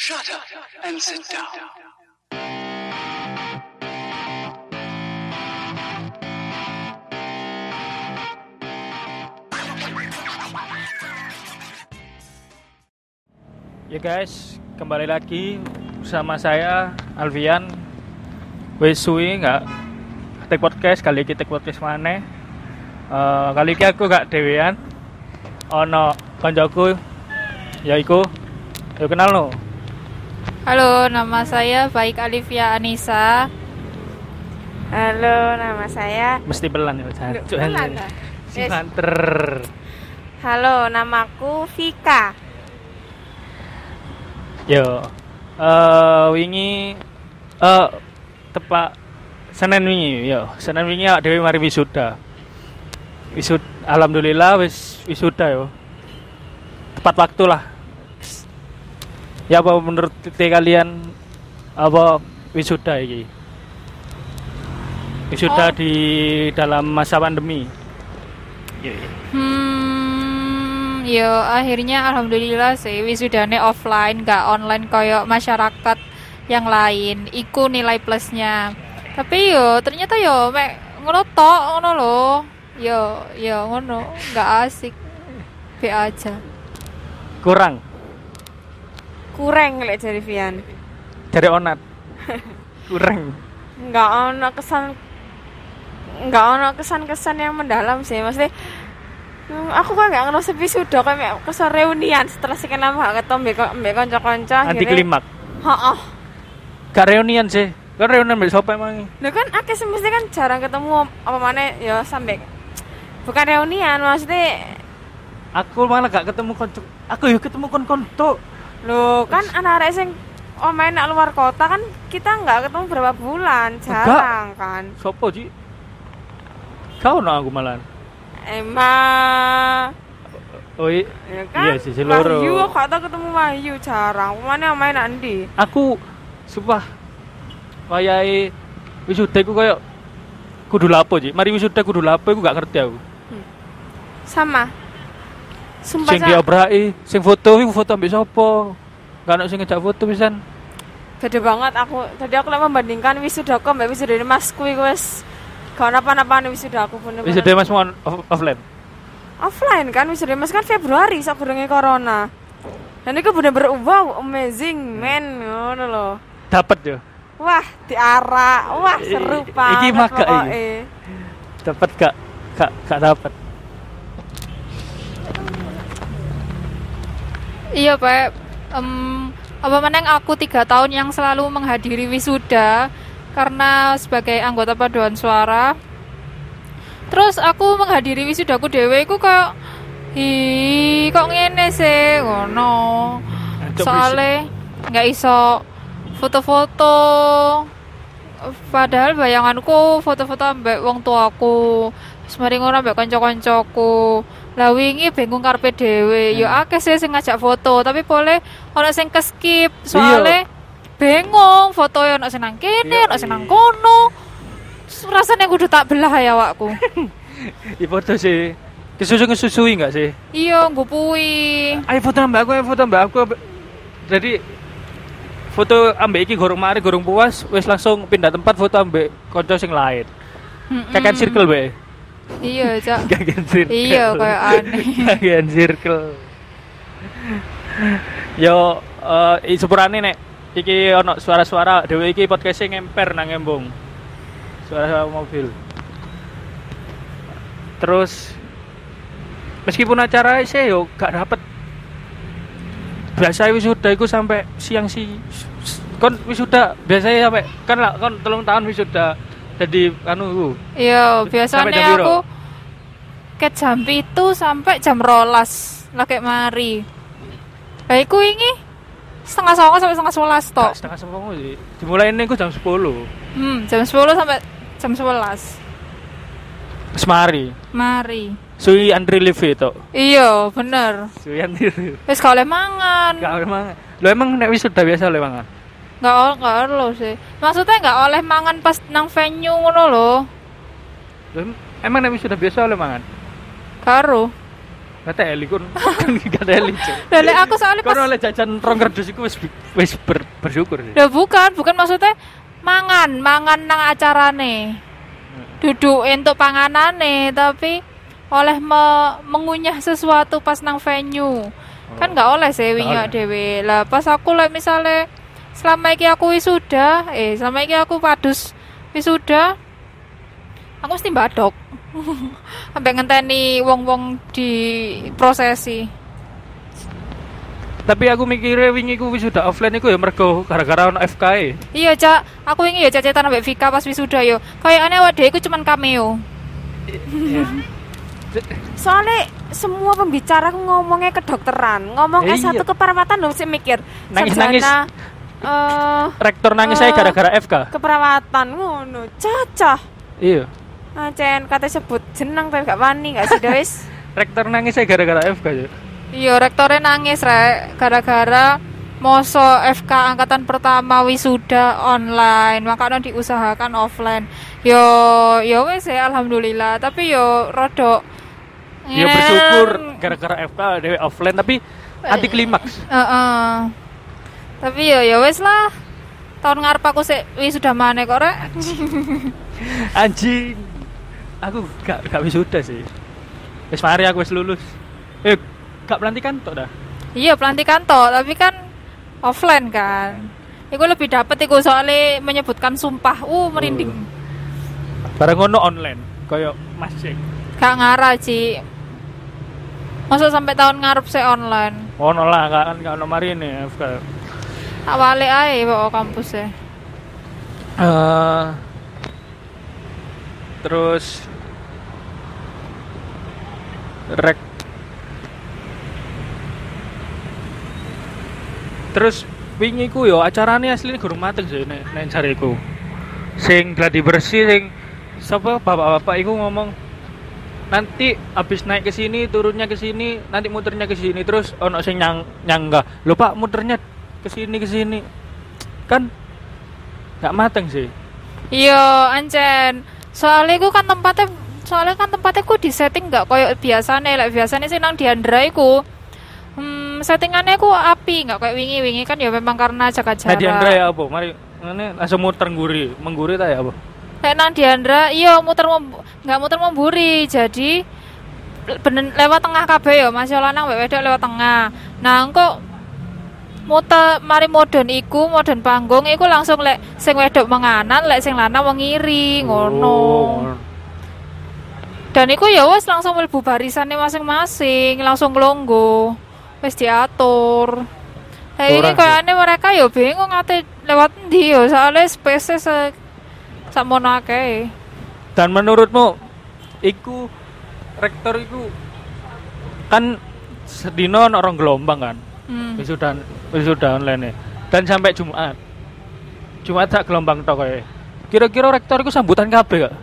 Shut up and sit down. Ya guys, kembali lagi bersama saya Alfian. Wis suwi nggak take podcast kali ini take podcast mana? kali ini aku gak dewean. Ono koncoku yaiku yo kenal no. Halo, nama saya Baik Alivia Anissa. Halo, nama saya. Mesti pelan ya, Cuk. pelan? Si Yes. Halo, namaku Vika. Yo. Eh wingi eh tepak Senin wingi yo. Senin wingi awak dhewe mari wisuda. Wisud alhamdulillah wis wisuda yo. Tepat waktu lah. Ya apa menurut kalian apa wisuda iki? Wisuda Oh. di dalam masa pandemi. Iya, iya. Hmm, yo akhirnya alhamdulillah sih wisudane offline, gak online koyo masyarakat yang lain. Iku nilai plusnya. Tapi yo ternyata yo mek ngono tok ngono lho. Yo yo ngono, gak asik. Be aja. Kurang Kurang lek dari Vian. dari onat. Kurang. Enggak ono kesan enggak ono kesan-kesan yang mendalam sih. Maksudnya hmm, aku kok enggak ngerasa sudah kayak kesan reunian setelah sekian lama gak ketemu mbek mbek kanca-kanca Anti klimak. Heeh. Gak reunian sih. Kan reunian mbak siapa emang? Lah kan akeh sih mesti kan jarang ketemu apa mana ya sampai bukan reunian maksudnya Aku malah gak ketemu konco. Aku yuk ketemu kon konco. Loh, kan anak-anak sing oh main nak luar kota kan kita nggak ketemu berapa bulan, jarang kan. Sopo Ji? Kau no aku malah. Emang Oh iya. ya kan? Iya sih, seluruh. Wahyu aku gak tau ketemu Wahyu jarang. Mana yang main Andi? Aku sumpah wayahe wisuda iku koyo kudu lapo Ji. Mari wisuda kudu lapo iku gak ngerti aku. Sama. Sumpah Sing diobrai, sing foto iku foto ambek sopo? Gak ono sing ngejak foto pisan. Beda banget aku. Tadi aku lagi membandingkan wisudaku mbak wisuda masku iku wis gak apa-apa wisuda aku bener Wisuda Mas mau off- offline. offline kan wisuda mas kan Februari sakurunge corona. Dan itu bener-bener wow amazing man ngono loh. Dapat yo. Wah, diarak. Wah, seru I- iki banget mah gak. Dapat gak? Gak gak dapat. Iya Pak. Em, apa meneng aku tiga tahun yang selalu menghadiri wisuda karena sebagai anggota paduan suara. Terus aku menghadiri wisudaku dewe iku kayak hi kok ngene sih ngono. Cok, Soale nggak iso foto-foto. Padahal bayanganku foto-foto ambek wong tuaku. Semari ngono ambek kanca-kancaku. Lah wingi bingung karepe dhewe. Hmm. Ya akeh sih sing ngajak foto, tapi boleh ana sing keskip soale bingung foto ya ana sing nang kene, Iya, ana sing nang iya. kono. Rasanya kudu tak belah ya awakku. Iya foto sih. Kesusu kesusui nggak sih? iya, ngupui. Ayo foto mbak aku, ayo foto mbak aku. Jadi foto ambek iki gorong mari gorong puas, wes langsung pindah tempat foto ambek konco sing lain. Mm-mm. Kakan circle be. Iya, Cak. Kakan circle. Iya, kayak aneh. Kakan circle. Yo, eh sepurane nek iki ono suara-suara dhewe iki podcast ngemper nang embung. Suara mobil. Terus meskipun acara saya yo gak dapet biasa wisuda iku sampai siang si kon wisuda biasanya sampai kan lah kon telung tahun wisuda jadi anu. Iya, biasanya aku ke jam itu sampai jam rolas lagi mari. Baikku ini setengah songo sampai setengah sebelas Gak tok. setengah sepuluh sih dimulai ini jam 10 Hmm, jam 10 sampai jam 11. semari Mari. Sui Andri Live itu Iya, bener. Sui Andri Live Wis gak oleh mangan. Gak emang Lo emang nek wisuda biasa lo emang Gak oleh gak oleh sih. Maksudnya gak oleh mangan pas nang venue ngono. Lo em- emang nek wisuda biasa oleh mangan Karo. Kata Eli kon kan kata Eli. Lah aku soalnya pas oleh jajan rong kerdus iku wis wis ber- bersyukur sih. Ya bukan, bukan maksudnya mangan, mangan nang acarane. Duduk untuk panganane, tapi oleh me- mengunyah sesuatu pas nang venue. Kan nggak oleh sih wingi Nggak dhewe. Lah pas aku lek misale selama iki aku wisuda, eh selama iki aku padus wisuda, aku mesti badok. Sampai ngenteni wong-wong di prosesi. Tapi aku mikirnya wingi ku wisuda offline iku ya mergo gara-gara ono FKE. Iya, Cak. Aku wingi ya cacetan ambek Vika pas wisuda yo. Kayaknya awake dhewe iku cuman cameo. Soalnya semua pembicara aku ngomongnya kedokteran, ngomong Eh, S1 iya. keperawatan dong sih mikir. Nangis-nangis. Sarjana, eh Rektor nangis saya Eh. gara-gara FK. keperawatan ngono. Cacah. Iya. Acen kata sebut jeneng tapi gak wani gak sih Dewis? Rektor nangis saya gara-gara FK ya. Iya, rektornya nangis rek gara-gara moso FK angkatan pertama wisuda online, makanya diusahakan offline. Yo, yo wes ya alhamdulillah, tapi yo rodok Ya bersyukur gara-gara FK dewe offline tapi anti klimaks. Heeh. Tapi yo yo wes lah. Tahun ngarep aku sih wisuda mana kok rek. Anjing. Aku gak gak wisuda sih. Wis mari aku wis lulus. Eh, gak pelantikan tok dah. Iya pelantikan toh, tapi kan offline kan. Iku lebih dapet iku soalnya menyebutkan sumpah. Uh, merinding. Barang ngono online, koyo masing. Gak ngarah, Ci. Masa sampai tahun ngarep sih online. Ono lah, kan gak ono mari ini FK. Tak balik aja bawa kampus ya. Eh, terus rek terus wingi ku yo acarane asline gurung mateng sih nek nek cariku sing gladi bersih sing sapa bapak-bapak iku ngomong nanti habis naik ke sini turunnya ke sini nanti muternya ke sini terus ono sing nyang nyangga lho Pak muternya ke sini ke sini kan nggak mateng sih Iya, ancen. Soalnya ku kan tempatnya soalnya kan tempatnya ku di setting nggak koyo biasane, lek biasane sih nang Diandra iku. Hmm, settingannya ku api nggak kayak wingi-wingi kan ya memang karena jaga Nah, jarak. Diandra ya apa? Mari ngene langsung muter ngguri, mengguri ta ya apa? Lek nang Diandra, iya muter nggak muter memburi, jadi bener lewat tengah kabeh ya, Mas yo lanang wek wedok lewat tengah. Nah, engko muter mari modern iku, modern panggung iku langsung lek sing wedok menganan, lek sing lanang wengiri, ngono. Oh. Dan iku ya wes langsung mlebu barisannya masing-masing, langsung ngelonggo. Wis diatur. Kayak ini kayaknya mereka ya bingung ngate lewat ndi ya, soalnya space se sakmono akeh. Dan menurutmu iku rektor iku kan sedino ono orang gelombang kan? Hmm. Wisuda wisuda online dan sampai Jumat. Jumat tak gelombang tok kae. Kira-kira rektor iku sambutan kabeh gak?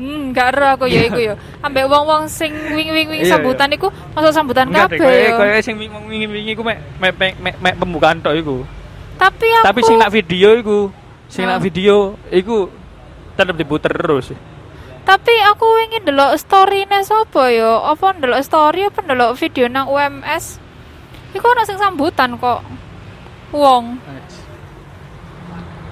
Hmm, gak ero aku ya iku ya. Ambek wong-wong sing wing-wing-wing Iya, sambutan iku masuk sambutan kabeh kayak ya. kayak sing wingi-wingi iku mek mek mek, pembukaan tok iku. Tapi aku Tapi sing nak video iku, sing nak video iku tetep diputer terus. Tapi aku ingin delok story-ne sapa ya? Apa ndelok story apa ndelok video nang UMS? Iku ana sing sambutan kok. Wong.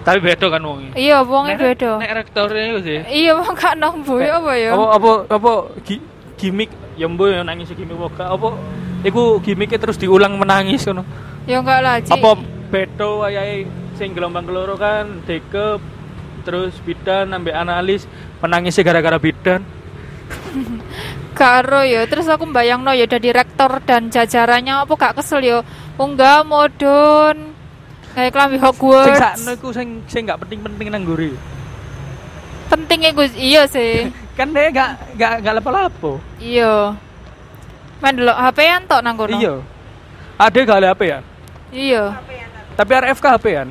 Tapi beda kan wong Iya, wonge beda. Nek rektornya itu sih. Iya, wong gak nang boy apa ya? Apa apa apa gi- gimmick ya mbo yang nangis gimmick gak, apa iku gimmicknya terus diulang menangis ngono. Ya enggak lah, Ci. Apa beda wayahe sing gelombang keloro kan dekep terus bidan ambek analis menangis gara-gara bidan. Karo ya, terus aku bayangno ya dari rektor dan jajarannya apa gak kesel ya. Unggah modon. Kayak klambi Sing Hogwarts. sakno iku sing sing gak penting-penting nang nguri. Pentingnya gue iya sih. Kan dia gak gak gak lapo-lapo. iya. Main delok HP-an tok nang kono. Iya. Ada gak HP ya? Iya. Tapi RFK HP an.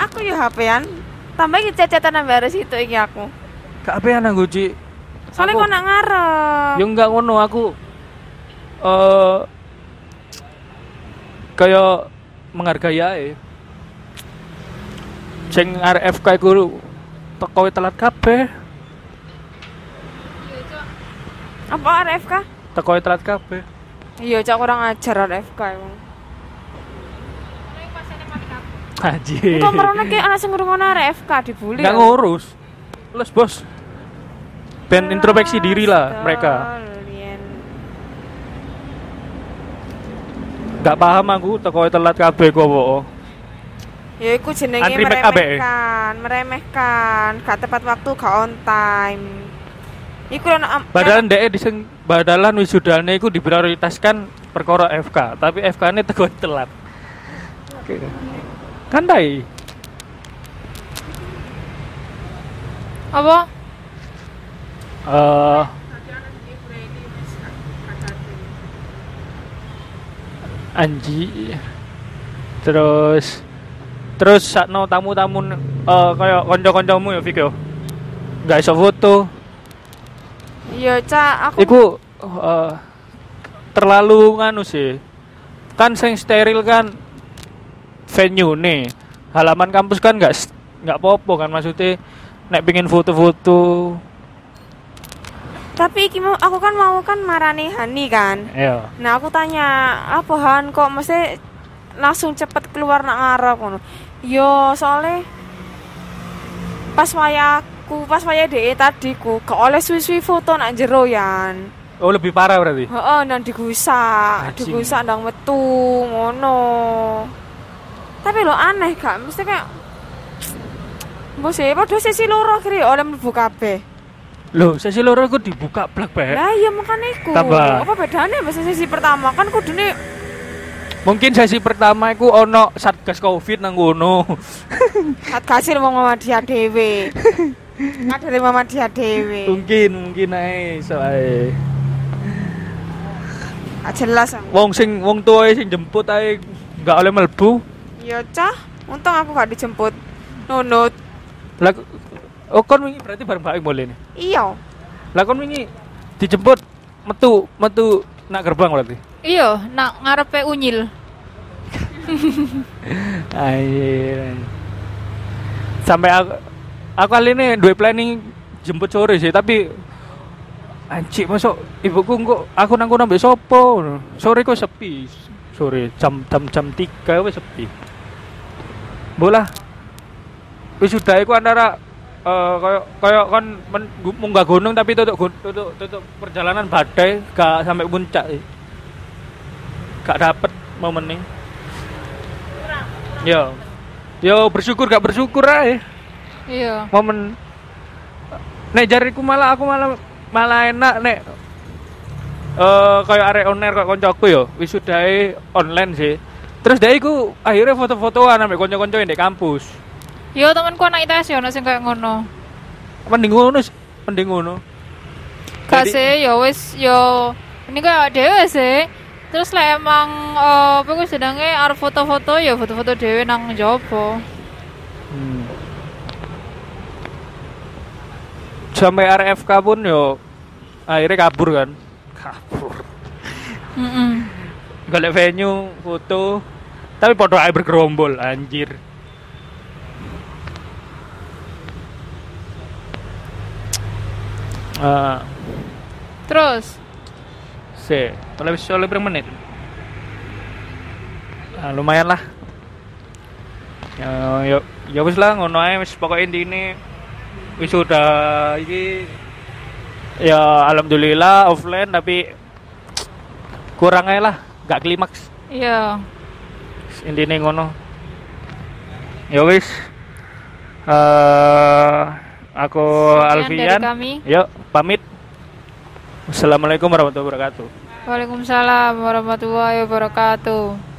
Aku ya HP-an. Tambah iki cecetan nang baris itu iki aku. Gak HP an aku Ci. Soalnya kok nak ngarep. Ya enggak ngono aku eh kayak menghargai ae. Sing RFK iku teko telat kabeh, Apa RFK? teko telat kabeh. Iya, cak kurang ajar RFK emang. Haji. Kok merona ki ana sing ngrungokno RFK dibully. Nggak ya? ngurus. Les bos. Ben introspeksi diri lah mereka. Gak paham aku teko telat kabeh kok po. Ya iku jenenge Antri eh? meremehkan, meremehkan, gak tepat waktu, gak on time. Iku lho nak Padahal ndek diseng badalan wisudane iku diprioritaskan perkara FK, tapi FK-ne teko telat. Oke. Kandai. Apa? Eh Anji terus terus sakno tamu-tamu eh kayak kanca-kancamu ya Fik yo. Gak iso foto. Iya, Cak, aku Iku eh, terlalu nganu sih. Kan sing steril kan venue nih. Halaman kampus kan nggak s- nggak popo kan maksudnya nek pingin foto-foto tapi iki mau aku kan mau kan marani Hani kan. ya Nah, aku tanya, "Apa Han kok mesti langsung cepet keluar nak ngarep ngono?" Yo, soalnya pas wayaku, pas waya DE tadi ku gak oleh suwi-suwi foto nak jero yan. oh lebih parah berarti Heeh, nang digusak, Anjing. digusak ndang metu ngono. Tapi lo aneh gak, mesti kayak Mbok sih, padha sesi loro kiri oleh mlebu kabeh. Loh, sesi loro iku dibuka blak bae. Lah iya makane iku. Tambah. Apa bedane mbak sesi pertama kan kudune Mungkin sesi pertama iku ono satgas Covid nang kono. Satgasil wong Muhammadiyah dhewe. Kadare Muhammadiyah dhewe. mungkin, mungkin ae iso ae. Gak jelas. Wong sing wong tuae sing jemput ae nggak oleh melbu. Ya cah, untung aku gak dijemput. Nunut. Lah oh kon wingi berarti bareng Mbak boleh nih. Iya. Lah kon wingi dijemput metu metu nak gerbang berarti. Iya, nak ngarepe unyil. Air. Sampai aku aku kali ini dua planning jemput sore sih, tapi anjing masuk ibuku kok aku nang kono ambek sopo. Sore kok sepi. Sore jam jam jam 3 wis sepi. Bola. Wis sudah iku antara eh koyo kon men, gu- munggah gunung tapi tutup tutup tutup perjalanan badai gak sampai puncak sih. Gak dapet momennya. Yo. Yo bersyukur gak bersyukur aja. Iya. Momen Nek jariku malah aku malah malah enak nek eh kayak arek oner kok koncoku yo wisudae online sih. Terus dia iku akhirnya foto-fotoan kanca-kanca yang di kampus. Yo temanku anak ITS yo ono sing kayak ngono. Mending ngono mending ngono. Gak Jadi- sih, yo wis yo ini kayak dhewe sih. Terus lah emang eh, apa ku sedangnya arep foto-foto ya foto-foto dhewe nang jopo. Hmm. Sampai RFK pun yo akhirnya kabur kan. Kabur. Heeh. Golek venue, foto. Tapi foto ae bergerombol anjir. Ah, Terus se, oleh oleh berapa menit? Ah, lumayan lah. Ya, ya, ya wis lah ngono ae wis pokoke intine wis sudah iki ya alhamdulillah offline tapi kurang ae lah, gak klimaks. iya. Intine ngono. Ya wis. Eh aku Sekian Alfian. kami. Yuk, pamit. Assalamualaikum warahmatullahi wabarakatuh. Waalaikumsalam warahmatullahi wabarakatuh.